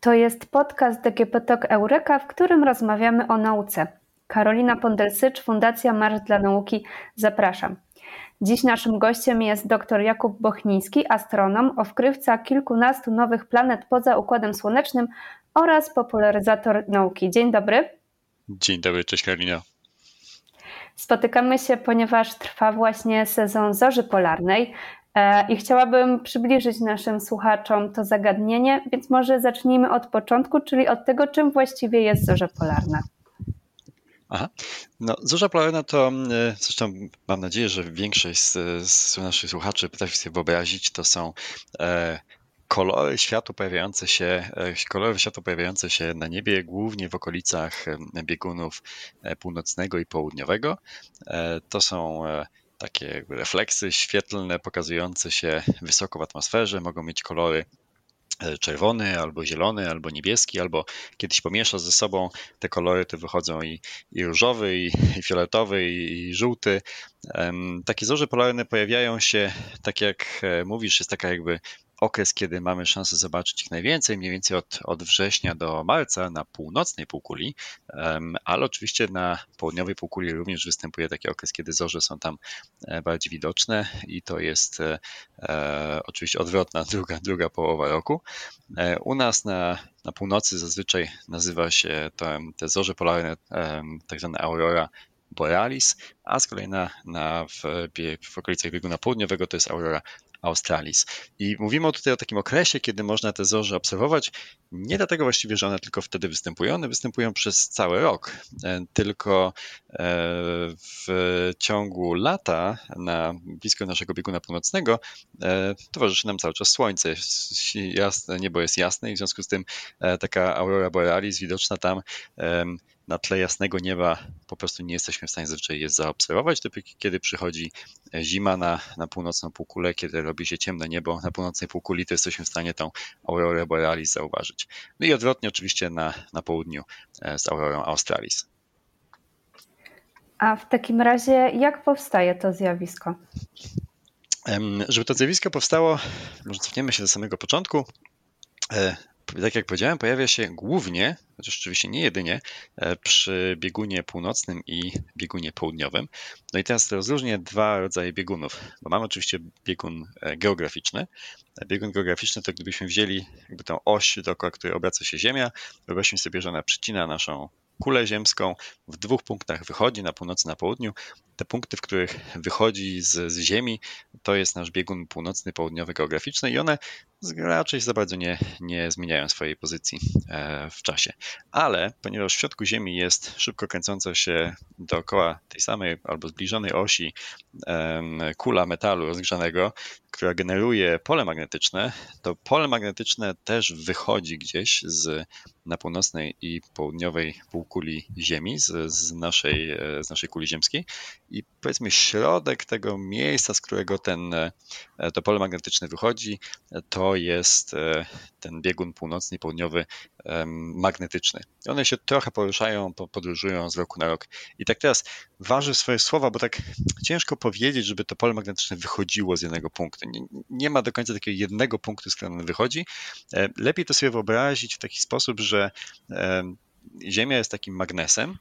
To jest podcast DGP Talk Eureka, w którym rozmawiamy o nauce. Karolina Pondelsycz, Fundacja Marsz dla Nauki. Zapraszam. Dziś naszym gościem jest dr Jakub Bochniński, astronom, owkrywca kilkunastu nowych planet poza Układem Słonecznym oraz popularyzator nauki. Dzień dobry. Dzień dobry, cześć Karolina. Spotykamy się, ponieważ trwa właśnie sezon zorzy polarnej. E, I chciałabym przybliżyć naszym słuchaczom to zagadnienie, więc może zacznijmy od początku, czyli od tego, czym właściwie jest zorza polarna. Aha. No, zorza polarna to, e, zresztą mam nadzieję, że większość z, z naszych słuchaczy potrafi sobie wyobrazić, to są e, kolory światła pojawiające się, e, kolory światła pojawiające się na niebie, głównie w okolicach biegunów północnego i południowego. To są takie refleksy świetlne pokazujące się wysoko w atmosferze, mogą mieć kolory e, czerwony, albo zielony, albo niebieski, albo kiedyś pomiesza ze sobą te kolory, to wychodzą i, i różowy, i, i fioletowy, i, i żółty. Takie zorze polarne pojawiają się, tak jak e, mówisz, jest taka jakby okres, kiedy mamy szansę zobaczyć ich najwięcej, mniej więcej od, od września do marca na północnej półkuli, ale oczywiście na południowej półkuli również występuje taki okres, kiedy zorze są tam e, bardziej widoczne i to jest e, e, oczywiście odwrotna druga, druga połowa roku. U nas na, na północy zazwyczaj nazywa się to, te zorze polarne tak zwane aurora borealis, a z kolei na, na w, w okolicach bieguna południowego to jest aurora Australis. I mówimy tutaj o takim okresie, kiedy można te zorze obserwować, nie dlatego właściwie, że one tylko wtedy występują, one występują przez cały rok, e, tylko e, w ciągu lata na blisko naszego bieguna północnego e, towarzyszy nam cały czas słońce. Jasne, niebo jest jasne i w związku z tym taka aurora borealis widoczna tam na tle jasnego nieba po prostu nie jesteśmy w stanie zazwyczaj je zaobserwować, dopiero kiedy przychodzi zima na, na północną półkulę, kiedy robi się ciemne niebo na północnej półkuli, to jesteśmy w stanie tą aurorę borealis zauważyć. No i odwrotnie oczywiście na, na południu e, z aurorą australis. A w takim razie jak powstaje to zjawisko? Żeby to zjawisko powstało, może cofniemy się do samego początku. E, tak jak powiedziałem, pojawia się głównie, chociaż oczywiście nie jedynie, e, przy biegunie północnym i biegunie południowym. No i teraz rozróżnię dwa rodzaje biegunów, bo mamy oczywiście biegun e, geograficzny. Biegun geograficzny to gdybyśmy wzięli jakby tą oś, dookoła której obraca się Ziemia, wyobraźmy sobie, że ona przycina naszą kulę ziemską, w dwóch punktach wychodzi, na północy, na południu. Te punkty, w których wychodzi z, z Ziemi, to jest nasz biegun północny, południowy geograficzny i one raczej za bardzo nie, nie zmieniają swojej pozycji e, w czasie. Ale ponieważ w środku Ziemi jest szybko kręcąca się dookoła tej samej albo zbliżonej osi kula metalu rozgrzanego, która generuje pole magnetyczne, to pole magnetyczne też wychodzi gdzieś z, na północnej i południowej półkuli Ziemi, z, z, naszej, e, z naszej kuli ziemskiej i powiedzmy środek tego miejsca, z którego ten, e, to pole magnetyczne wychodzi, to jest e, ten biegun północny i południowy magnetyczny. One się trochę poruszają, podróżują z roku na rok. I tak teraz waży swoje słowa, bo tak ciężko powiedzieć, żeby to pole magnetyczne wychodziło z jednego punktu. Nie, nie ma do końca takiego jednego punktu, z którego ono wychodzi. E, lepiej to sobie wyobrazić w taki sposób, że Ziemia jest takim magnesem,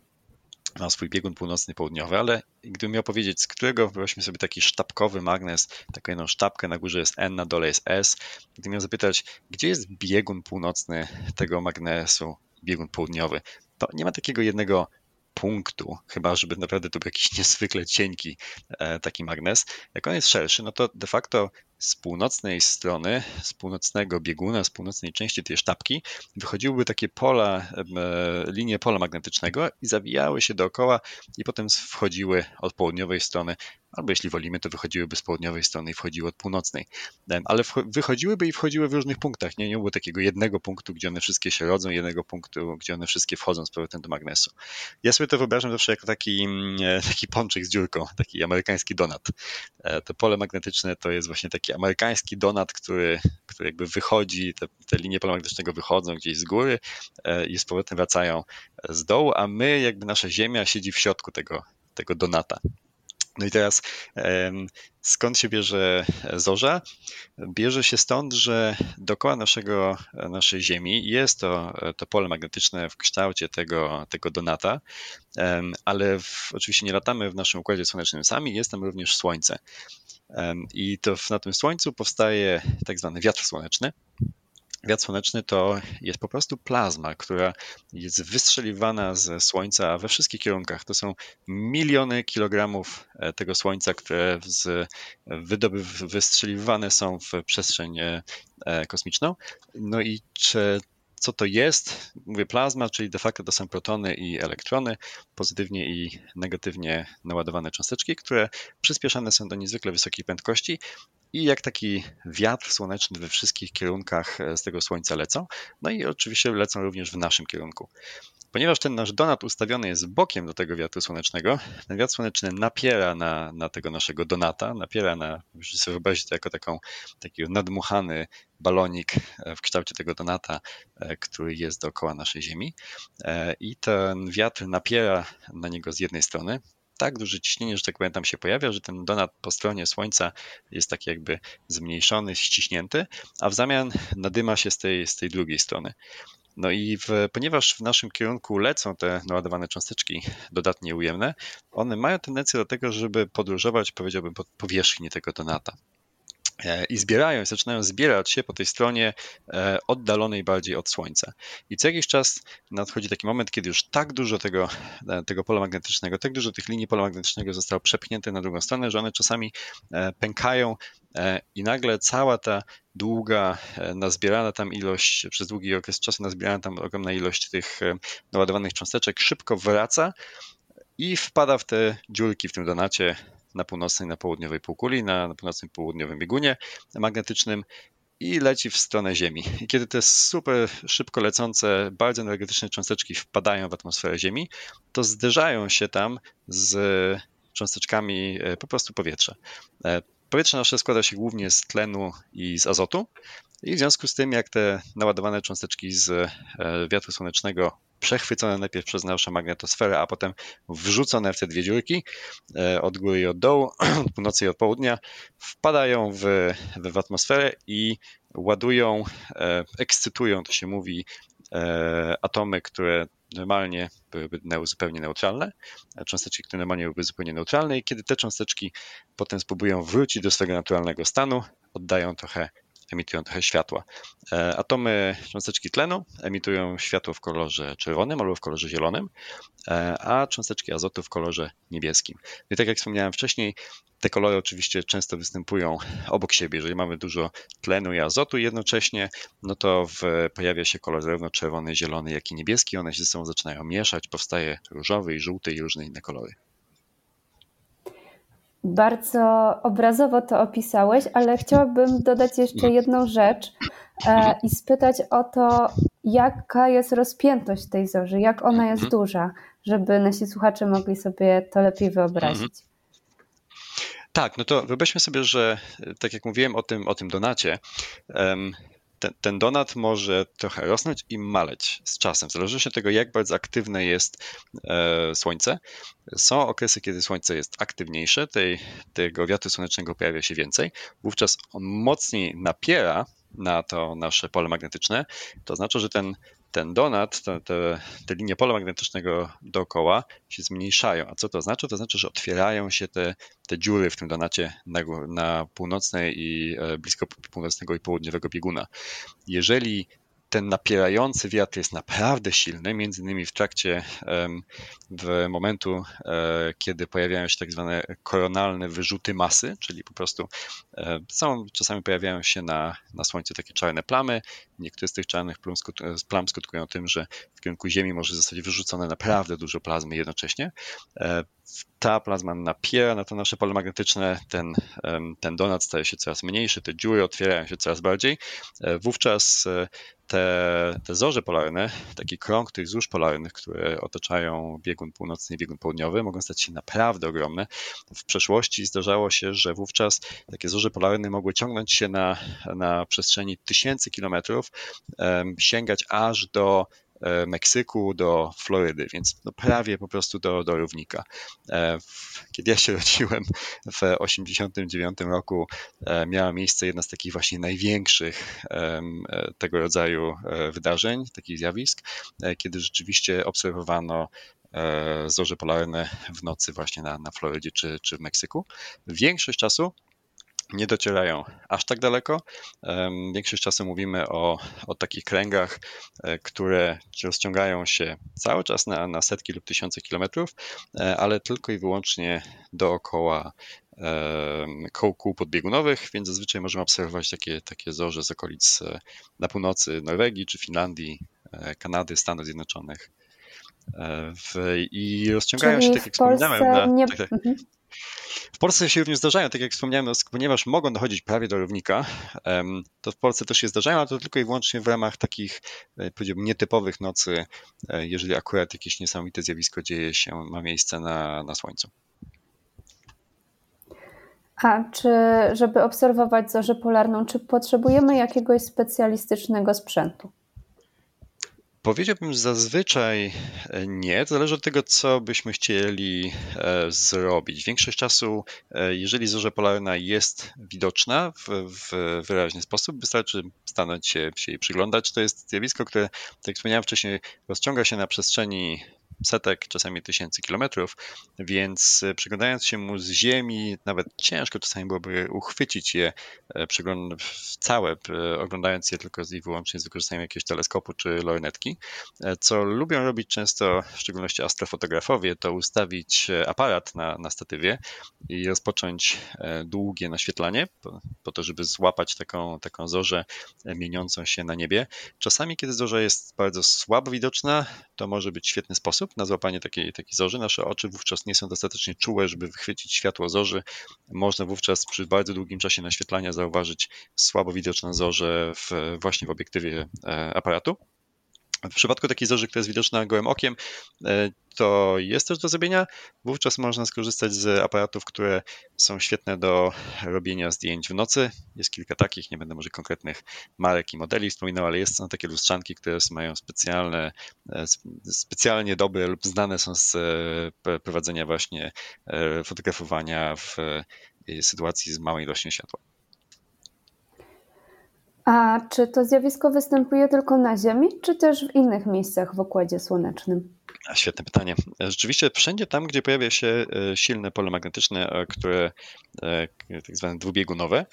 ma swój biegun północny, południowy, ale gdybym miał powiedzieć, z którego wyobraźmy sobie taki sztabkowy magnes, taką jedną sztabkę, na górze jest N, na dole jest S, gdybym miał zapytać, gdzie jest biegun północny tego magnesu, biegun południowy, to nie ma takiego jednego punktu, chyba żeby naprawdę to był jakiś niezwykle cienki e, taki magnes. Jak on jest szerszy, no to de facto z północnej strony, z północnego bieguna, z północnej części tej sztabki wychodziłyby takie pola, e, linie pola magnetycznego i zawijały się dookoła i potem wchodziły od południowej strony albo jeśli wolimy, to wychodziłyby z południowej strony i wchodziły od północnej. Ale wychodziłyby i wchodziły w różnych punktach. Nie, nie było takiego jednego punktu, gdzie one wszystkie się rodzą, jednego punktu, gdzie one wszystkie wchodzą z powrotem do magnesu. Ja sobie to wyobrażam zawsze jako taki, mm, e, taki pączek z dziurką, taki amerykański donat. E, to pole magnetyczne to jest właśnie taki amerykański donat, który, który jakby wychodzi, te, te linie pola magnetycznego wychodzą gdzieś z góry e, i z powrotem wracają z dołu, a my jakby nasza Ziemia siedzi w środku tego, tego donata. No i teraz skąd się bierze zorza? Bierze się stąd, że dookoła naszego, naszej Ziemi jest to, to pole magnetyczne w kształcie tego, tego donata, ale w, oczywiście nie latamy w naszym układzie słonecznym sami, jest tam również Słońce. I to na tym Słońcu powstaje tak zwany wiatr słoneczny. Wiatr słoneczny to jest po prostu plazma, która jest wystrzeliwana ze Słońca we wszystkich kierunkach. To są miliony kilogramów e, tego Słońca, które z, wystrzeliwane są w przestrzeń e, kosmiczną. No i co to jest? Mówię plazma, czyli de facto to są protony i elektrony, pozytywnie i negatywnie naładowane cząsteczki, które przyspieszane są do niezwykle wysokiej prędkości i jak taki wiatr słoneczny we wszystkich kierunkach e, z tego słońca lecą. No i oczywiście lecą również w naszym kierunku. Ponieważ ten nasz donat ustawiony jest bokiem do tego wiatru słonecznego, ten wiatr słoneczny napiera na, na tego naszego donata, napiera na, musicie sobie wyobrazić to jako taką, taki nadmuchany balonik e, w kształcie tego donata, e, który jest dookoła naszej Ziemi. I ten wiatr napiera na niego z jednej strony, tak duże ciśnienie, że tak powiem, tam się pojawia, że ten donat po stronie Słońca jest taki jakby zmniejszony, ściśnięty, a w zamian nadyma się z tej, z tej drugiej strony. No i w, ponieważ w naszym kierunku lecą te naładowane cząsteczki dodatnie ujemne, one mają tendencję do tego, żeby podróżować, powiedziałbym, po powierzchni tego donata. E, i zbierają, zaczynają zbierać się po tej stronie e, oddalonej bardziej od Słońca. I co jakiś czas nadchodzi taki moment, kiedy już tak dużo tego, e, tego pola magnetycznego, tak dużo tych linii pola magnetycznego zostało przepchnięte na drugą stronę, że one czasami pękają i nagle cała ta długa, nazbierana tam ilość, przez długi okres czasu nazbierana tam ogromna ilość tych naładowanych cząsteczek szybko wraca i wpada w te dziurki w tym donacie, na północnej, na południowej półkuli, na, na północnym, południowym biegunie magnetycznym i leci w stronę Ziemi. I kiedy te super szybko lecące, bardzo energetyczne cząsteczki wpadają w atmosferę Ziemi, to zderzają się tam z cząsteczkami e, po prostu powietrza. Powietrze nasze składa się głównie z tlenu i z azotu, i w związku z tym, jak te naładowane cząsteczki z e, wiatru słonecznego przechwycone najpierw przez naszą magnetosferę, a potem wrzucone w te dwie dziurki e, od góry i od dołu, od północy i od południa, wpadają w, w atmosferę i ładują, e, ekscytują, to się mówi, atomy, które normalnie byłyby zupełnie neutralne, cząsteczki, które normalnie byłyby zupełnie neutralne i kiedy te cząsteczki potem spróbują wrócić do swojego naturalnego stanu, oddają trochę emitują trochę światła. E, atomy cząsteczki tlenu emitują światło w kolorze czerwonym albo w kolorze zielonym, e, a cząsteczki azotu w kolorze niebieskim. I tak jak wspomniałem wcześniej, te kolory oczywiście często występują obok siebie. Jeżeli mamy dużo tlenu i azotu jednocześnie, no to w, pojawia się kolor zarówno czerwony, zielony, jak i niebieski. One się ze sobą zaczynają mieszać, powstaje różowy i żółty i różne inne kolory. Bardzo obrazowo to opisałeś, ale chciałabym dodać jeszcze jedną rzecz e, i spytać o to, jaka jest rozpiętość tej zorzy, jak ona jest mhm. duża, żeby nasi słuchacze mogli sobie to lepiej wyobrazić. Tak, no to wyobraźmy sobie, że tak jak mówiłem o tym, o tym donacie, ten, ten donat może trochę rosnąć i maleć z czasem, w zależności od tego, jak bardzo aktywne jest e, Słońce. Są okresy, kiedy Słońce jest aktywniejsze, tej, tego wiatru słonecznego pojawia się więcej, wówczas on mocniej napiera na to nasze pole magnetyczne, to znaczy, że ten ten donat, te, te, te, linie pola magnetycznego dookoła się zmniejszają. A co to znaczy? To znaczy, że otwierają się te, te dziury w tym donacie na, na północnej i e, blisko północnego i południowego bieguna. Jeżeli ten napierający wiatr jest naprawdę silny, między innymi w trakcie w momentu, e, kiedy pojawiają się tak zwane koronalne wyrzuty masy, czyli po prostu e, są, czasami pojawiają się na, na Słońcu takie czarne plamy. Niektóre z tych czarnych plam skutkują tym, że w kierunku Ziemi może zostać wyrzucone naprawdę dużo plazmy jednocześnie. E, ta plazma napiera na to nasze pole magnetyczne, ten, ten donat staje się coraz mniejszy, te dziury otwierają się coraz bardziej. Wówczas te, te zorze polarne, taki krąg tych zórz polarnych, które otaczają biegun północny i biegun południowy, mogą stać się naprawdę ogromne. W przeszłości zdarzało się, że wówczas takie zorze polarne mogły ciągnąć się na, na przestrzeni tysięcy kilometrów, sięgać aż do Meksyku do Florydy, więc no prawie po prostu do, do równika. Kiedy ja się rodziłem w 1989 roku, miała miejsce jedna z takich właśnie największych tego rodzaju wydarzeń, takich zjawisk, kiedy rzeczywiście obserwowano zorze polarne w nocy właśnie na, na Florydzie czy, czy w Meksyku. Większość czasu nie docierają aż tak daleko. Większość czasu mówimy o, o takich kręgach, e, które rozciągają się cały czas na, na setki lub tysiące kilometrów, e, ale tylko i wyłącznie dookoła koł kół podbiegunowych, więc zazwyczaj możemy obserwować takie, takie zorze z okolic e, na północy Norwegii czy Finlandii, Kanady, Stanów Zjednoczonych. W, I rozciągają Czyli się, tak jak wspominałem, na, nie... tak, tak, mhm. W Polsce się również zdarzają, tak jak wspomniałem, no, ponieważ mogą dochodzić prawie do równika, to w Polsce też się zdarzają, ale to tylko i wyłącznie w ramach takich, e, powiedziałbym, nietypowych nocy, e, jeżeli akurat jakieś niesamowite zjawisko dzieje się, ma miejsce na, na Słońcu. A czy, żeby obserwować zorzę polarną, czy potrzebujemy jakiegoś specjalistycznego sprzętu? Powiedziałbym zazwyczaj e, nie. To zależy od tego, co byśmy chcieli e, zrobić. Większość czasu, e, jeżeli zorza polarna jest widoczna w, w wyraźny sposób, wystarczy stanąć się, się jej przyglądać. To jest zjawisko, które, tak jak wspomniałem wcześniej, rozciąga się na przestrzeni setek, czasami tysięcy kilometrów, więc e, przyglądając się mu z Ziemi, nawet ciężko czasami byłoby uchwycić je e, całe, oglądając je tylko i wyłącznie z wykorzystaniem jakiegoś teleskopu czy lornetki. E, co lubią robić często, w szczególności astrofotografowie, to ustawić aparat na, na statywie i rozpocząć długie naświetlanie, po, po to, żeby złapać taką, taką zorzę mieniącą się na niebie. Czasami, kiedy zorza jest bardzo słabo widoczna, to może być świetny sposób, sposób na złapanie takiej, takiej zorzy. Nasze oczy wówczas nie są dostatecznie czułe, żeby wychwycić światło zorzy. Można wówczas przy bardzo długim czasie naświetlania zauważyć słabo widoczne zorze w, właśnie w obiektywie e, aparatu. W przypadku takiej zorzy, która jest widoczna gołym okiem, e, to jest też do zrobienia. Wówczas można skorzystać z aparatów, które są świetne do robienia zdjęć w nocy. Jest kilka takich, nie będę może konkretnych marek i modeli wspominał, ale jest, są takie lustrzanki, które mają specjalne, e, specjalnie dobre lub znane są z e, prowadzenia właśnie fotografowania w sytuacji z małą ilością światła. A czy to zjawisko występuje tylko na Ziemi, czy też w innych miejscach w Układzie Słonecznym? Świetne pytanie. Rzeczywiście wszędzie tam, gdzie pojawia się e, silne pole magnetyczne, e, które e, tak zwane dwubiegunowe,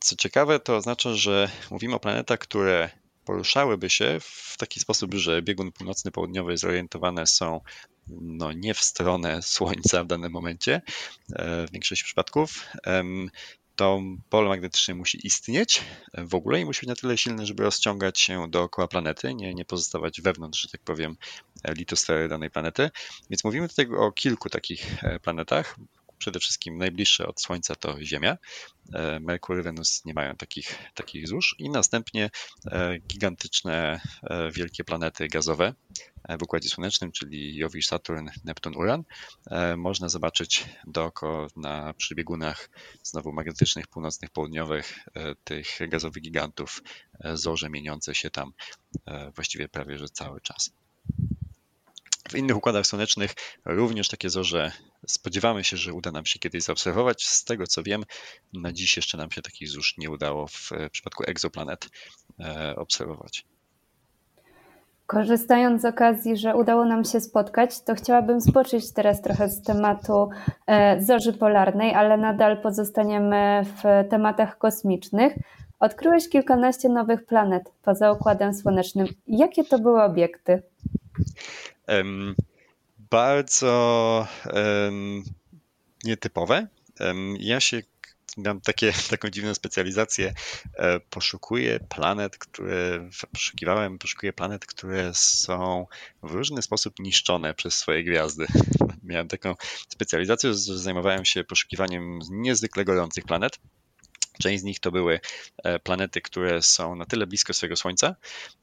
co ciekawe, to oznacza, że mówimy o planetach, które poruszałyby się w taki sposób, że biegun północny-południowy zorientowane są no, nie w stronę Słońca w danym momencie, w większości przypadków, to pole magnetyczne musi istnieć w ogóle i musi być na tyle silne, żeby rozciągać się dookoła planety, nie, nie pozostawać wewnątrz, że tak powiem, litosfery danej planety. Więc mówimy tutaj o kilku takich e, planetach. Przede wszystkim najbliższe od Słońca to Ziemia. E, Merkury, Wenus nie mają takich, takich złóż i następnie e, gigantyczne, wielkie planety gazowe, w Układzie Słonecznym, czyli Jowisz, Saturn, Neptun, Uran, e, można zobaczyć dookoła na przybiegunach znowu magnetycznych, północnych, południowych e, tych gazowych gigantów e, zorze mieniące się tam właściwie prawie że cały czas. W innych układach słonecznych również takie zorze spodziewamy się, że uda nam się kiedyś zaobserwować. Z tego co wiem, na dziś jeszcze nam się takich zórz nie udało w przypadku egzoplanet obserwować. Korzystając z okazji, że udało nam się spotkać, to chciałabym zboczyć teraz trochę z tematu e, zorzy polarnej, ale nadal pozostaniemy w tematach kosmicznych. Odkryłeś kilkanaście nowych planet poza Układem Słonecznym. Jakie to były obiekty? Um, bardzo um, nietypowe. Um, ja się mam takie, taką dziwną specjalizację. E, poszukuję planet, które poszukiwałem, poszukuję planet, które są w różny sposób niszczone przez swoje gwiazdy. Miałem taką specjalizację, że zajmowałem się poszukiwaniem niezwykle gorących planet. Część z nich to były e, planety, które są na tyle blisko swojego Słońca,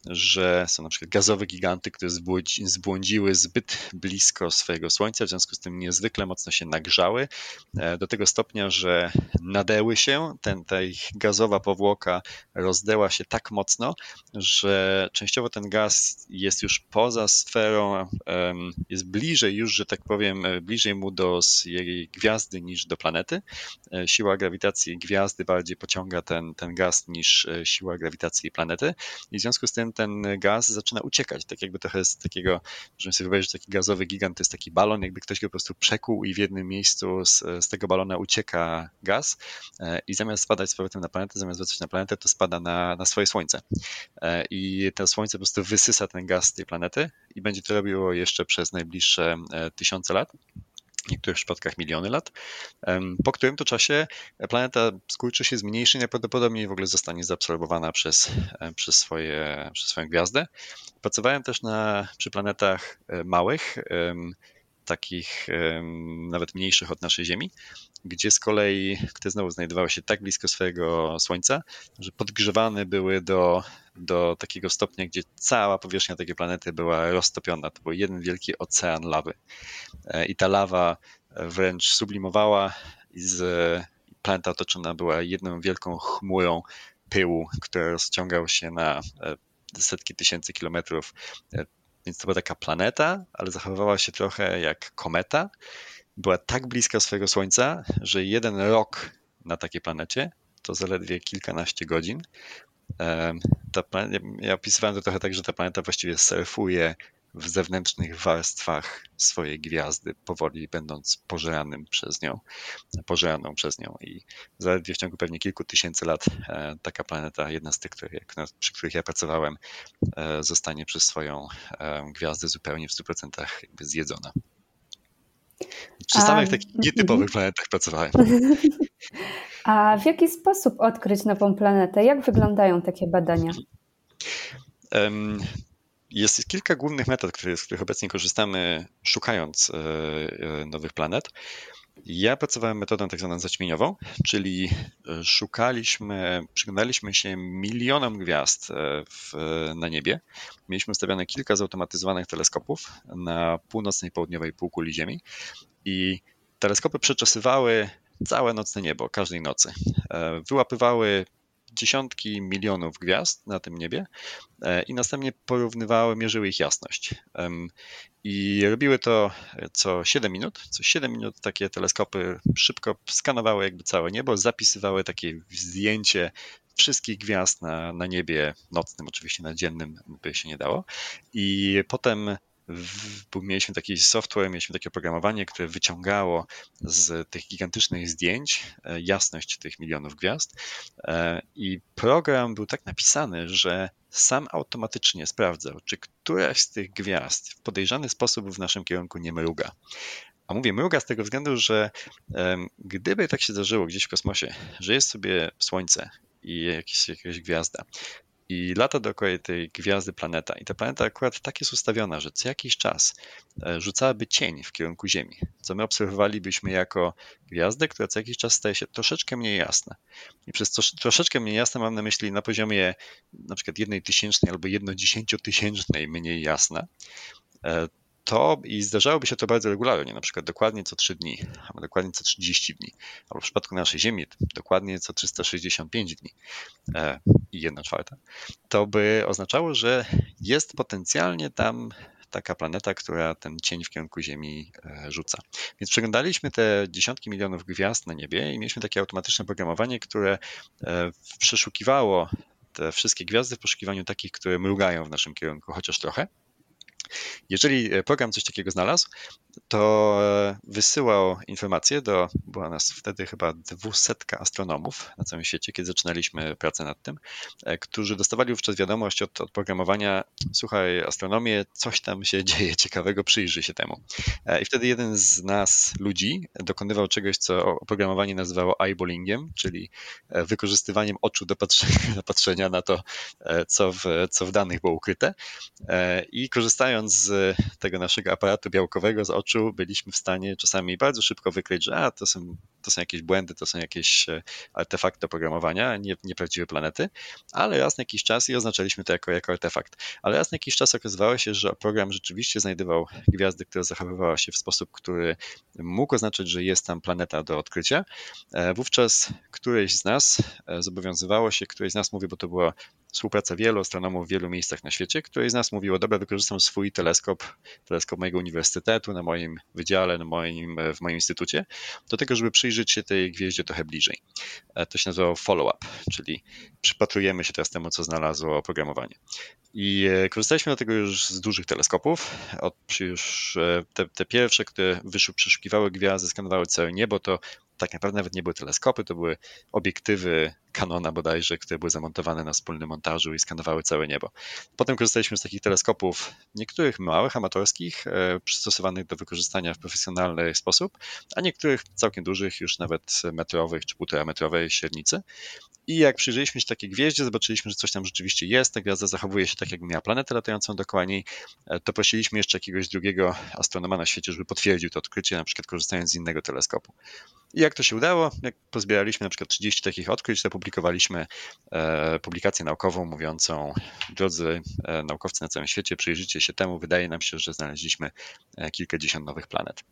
że są na przykład gazowe giganty, które zbłądziły zbyt blisko swojego Słońca, w związku z tym niezwykle mocno się nagrzały, e, do tego stopnia, że nadeły się, ten, ta ich gazowa powłoka rozdeła się tak mocno, że częściowo ten gaz jest już poza sferą, jest bliżej już, że tak powiem, e, bliżej mu do jej gwiazdy niż do planety. Siła grawitacji gwiazdy bardziej bardziej pociąga ten, ten gaz niż e, siła grawitacji planety. I w związku z tym ten gaz zaczyna uciekać, tak jakby trochę z takiego, że sobie wyobrazić, taki gazowy gigant to jest taki balon, jakby ktoś go po prostu przekuł i w jednym miejscu z, z tego balona ucieka gaz e, i zamiast spadać z powrotem na planetę, zamiast wracać na planetę, to spada na, na swoje Słońce. E, i to Słońce po prostu wysysa ten gaz z tej planety i będzie to robiło jeszcze przez najbliższe tysiące lat w niektórych przypadkach miliony lat, po którym to czasie planeta skurczy się, zmniejszy i najprawdopodobniej w ogóle zostanie zaabsorbowana przez, przez, swoje, przez swoją gwiazdę. Pracowałem też na, przy planetach e, małych, takich nawet mniejszych od naszej Ziemi, gdzie z kolei, które znowu znajdowały się tak blisko swojego Słońca, że podgrzewane były do, do takiego stopnia, gdzie cała powierzchnia takiej planety była roztopiona. To był jeden wielki ocean lawy. E, I ta lawa wręcz sublimowała i z, planeta otoczona była jedną wielką chmurą pyłu, który rozciągał się na e, setki tysięcy kilometrów e, więc to była taka planeta, ale zachowywała się trochę jak kometa. Była tak bliska swojego Słońca, że jeden rok na takiej planecie to zaledwie kilkanaście godzin. Ta planeta, ja opisywałem to trochę tak, że ta planeta właściwie surfuje w zewnętrznych warstwach swojej gwiazdy, powoli będąc pożeranym przez nią, pożeraną przez nią. I zaledwie w ciągu pewnie kilku tysięcy lat e, taka planeta, jedna z tych, przy których ja pracowałem, e, zostanie przez swoją e, gwiazdę zupełnie w 100% jakby zjedzona. Przy samych takich nietypowych mhm. planetach pracowałem. A w jaki sposób odkryć nową planetę? Jak wyglądają takie badania? Jest kilka głównych metod, z których obecnie korzystamy, szukając e, e, nowych planet. Ja pracowałem metodą tak zwaną zaćmieniową, czyli e, szukaliśmy, przyglądaliśmy się milionom gwiazd w, na niebie. Mieliśmy ustawione kilka zautomatyzowanych teleskopów na północnej i południowej półkuli Ziemi i teleskopy przeczesywały całe nocne niebo, każdej nocy. Wyłapywały dziesiątki milionów gwiazd na tym niebie e, i następnie porównywały, mierzyły ich jasność. I robiły to co 7 minut. Co 7 minut takie teleskopy szybko skanowały jakby całe niebo, zapisywały takie zdjęcie wszystkich gwiazd na, na niebie nocnym, oczywiście na dziennym by się nie dało. I potem mieliśmy taki software, mieliśmy takie oprogramowanie, które wyciągało z tych gigantycznych zdjęć e, jasność tych milionów gwiazd. E, I program był tak napisany, że sam automatycznie sprawdzał, czy któraś z tych gwiazd w podejrzany sposób w naszym kierunku nie mruga. A mówię mruga z tego względu, że gdyby tak się zdarzyło gdzieś w kosmosie, że jest sobie Słońce i jakieś, jakaś gwiazda, i lata dookoła tej gwiazdy planeta. I ta planeta akurat tak jest ustawiona, że co jakiś czas e, rzucałaby cień w kierunku Ziemi, co my obserwowalibyśmy jako gwiazdę, która co jakiś czas staje się troszeczkę mniej jasna. I przez to, troszeczkę mniej jasna mam na myśli na poziomie na przykład jednej tysięcznej albo jedno dziesięciotysięcznej mniej jasna e, to i zdarzałoby się to bardzo regularnie, na przykład dokładnie co 3 dni, albo dokładnie co 30 dni, albo w przypadku naszej Ziemi dokładnie co 365 dni e, i 1 czwarta, to by oznaczało, że jest potencjalnie tam taka planeta, która ten cień w kierunku Ziemi e, rzuca. Więc przeglądaliśmy te dziesiątki milionów gwiazd na niebie i mieliśmy takie automatyczne programowanie, które e, przeszukiwało te wszystkie gwiazdy w poszukiwaniu takich, które mrugają w naszym kierunku, chociaż trochę. Jeżeli e, program coś takiego znalazł, to e, wysyłał informacje do, była nas wtedy chyba dwusetka astronomów na całym świecie, kiedy zaczynaliśmy pracę nad tym, e, którzy dostawali wówczas wiadomość od, od programowania, słuchaj, astronomię, coś tam się dzieje ciekawego, przyjrzyj się temu. I wtedy jeden z nas, ludzi, dokonywał czegoś, co oprogramowanie nazywało eyeballingiem, czyli wykorzystywaniem oczu do patrzenia, do patrzenia na to, co w, co w danych było ukryte i korzystając z tego naszego aparatu białkowego z oczu, byliśmy w stanie czasami bardzo szybko wykryć, że a, to są to są jakieś błędy, to są jakieś e, artefakty oprogramowania, nie, nieprawdziwe planety, ale raz na jakiś czas i oznaczaliśmy to jako, jako artefakt. Ale raz na jakiś czas okazywało się, że program rzeczywiście znajdował gwiazdy, które zachowywały się w sposób, który mógł oznaczać, że jest tam planeta do odkrycia. E, wówczas któreś z nas e, zobowiązywało się, któreś z nas mówi, bo to była współpraca wielu astronomów w wielu miejscach na świecie, któreś z nas mówiło, dobra, wykorzystam swój teleskop, teleskop mojego uniwersytetu, na moim wydziale, na moim, w moim instytucie, do tego, żeby przyjrzeć się tej gwieździe trochę bliżej. E, to się nazywało follow-up, czyli przypatrujemy się teraz temu, co znalazło oprogramowanie. I e, korzystaliśmy do tego już z dużych teleskopów. Od, już e, te, te pierwsze, które przeszukiwały gwiazdy, skanowały całe niebo, to tak naprawdę nawet nie były teleskopy, to były obiektywy Canona bodajże, które były zamontowane na wspólnym montażu i skanowały całe niebo. Potem korzystaliśmy z takich teleskopów, niektórych małych, amatorskich, e, przystosowanych do wykorzystania w profesjonalny sposób, a niektórych całkiem dużych, już nawet metrowych czy półtora metrowej średnicy. I jak przyjrzeliśmy się takiej gwieździe, zobaczyliśmy, że coś tam rzeczywiście jest, ta gwiazda zachowuje się tak, jakby miała planetę latającą dookoła niej, e, to prosiliśmy jeszcze jakiegoś drugiego astronoma na świecie, żeby potwierdził to odkrycie, na przykład korzystając z innego teleskopu. I jak to się udało, jak pozbieraliśmy na przykład 30 takich odkryć, to publikowaliśmy e, publikację naukową mówiącą, drodzy e, naukowcy na całym świecie, przyjrzyjcie się temu, wydaje nam się, że znaleźliśmy kilkadziesiąt nowych planet.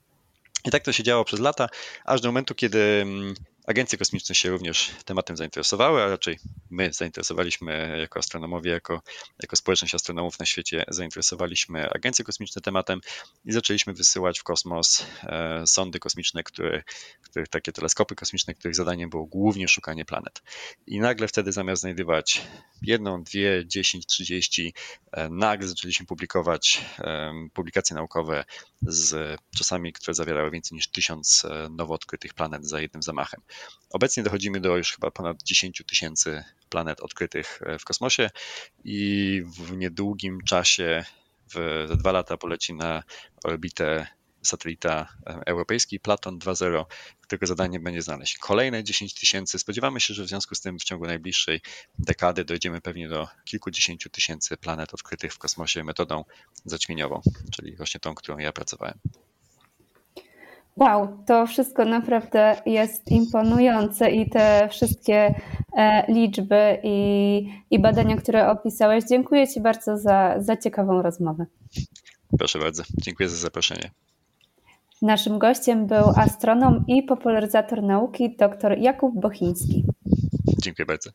I tak to się działo przez lata, aż do momentu, kiedy mm, Agencje kosmiczne się również tematem zainteresowały, a raczej my zainteresowaliśmy jako astronomowie, jako, jako społeczność astronomów na świecie, zainteresowaliśmy agencje kosmiczne tematem i zaczęliśmy wysyłać w kosmos e, sondy kosmiczne, które, takie teleskopy kosmiczne, których zadaniem było głównie szukanie planet. I nagle wtedy zamiast znajdywać jedną, dwie, dziesięć, trzydzieści, e, nagle zaczęliśmy publikować e, publikacje naukowe z czasami, które zawierały więcej niż tysiąc nowo odkrytych planet za jednym zamachem. Obecnie dochodzimy do już chyba ponad 10 tysięcy planet odkrytych e, w kosmosie i w niedługim czasie, w, za dwa lata poleci na orbitę satelita e, europejski Platon 2.0, którego zadaniem będzie znaleźć kolejne 10 tysięcy. Spodziewamy się, że w związku z tym w ciągu najbliższej dekady dojdziemy pewnie do kilkudziesięciu tysięcy planet odkrytych w kosmosie metodą zaćmieniową, czyli właśnie tą, którą ja pracowałem. Wow, to wszystko naprawdę jest imponujące i te wszystkie e, liczby i, i badania, które opisałeś. Dziękuję Ci bardzo za, za ciekawą rozmowę. Proszę bardzo, dziękuję za zaproszenie. Naszym gościem był astronom i popularyzator nauki dr Jakub Bochiński. Dziękuję bardzo.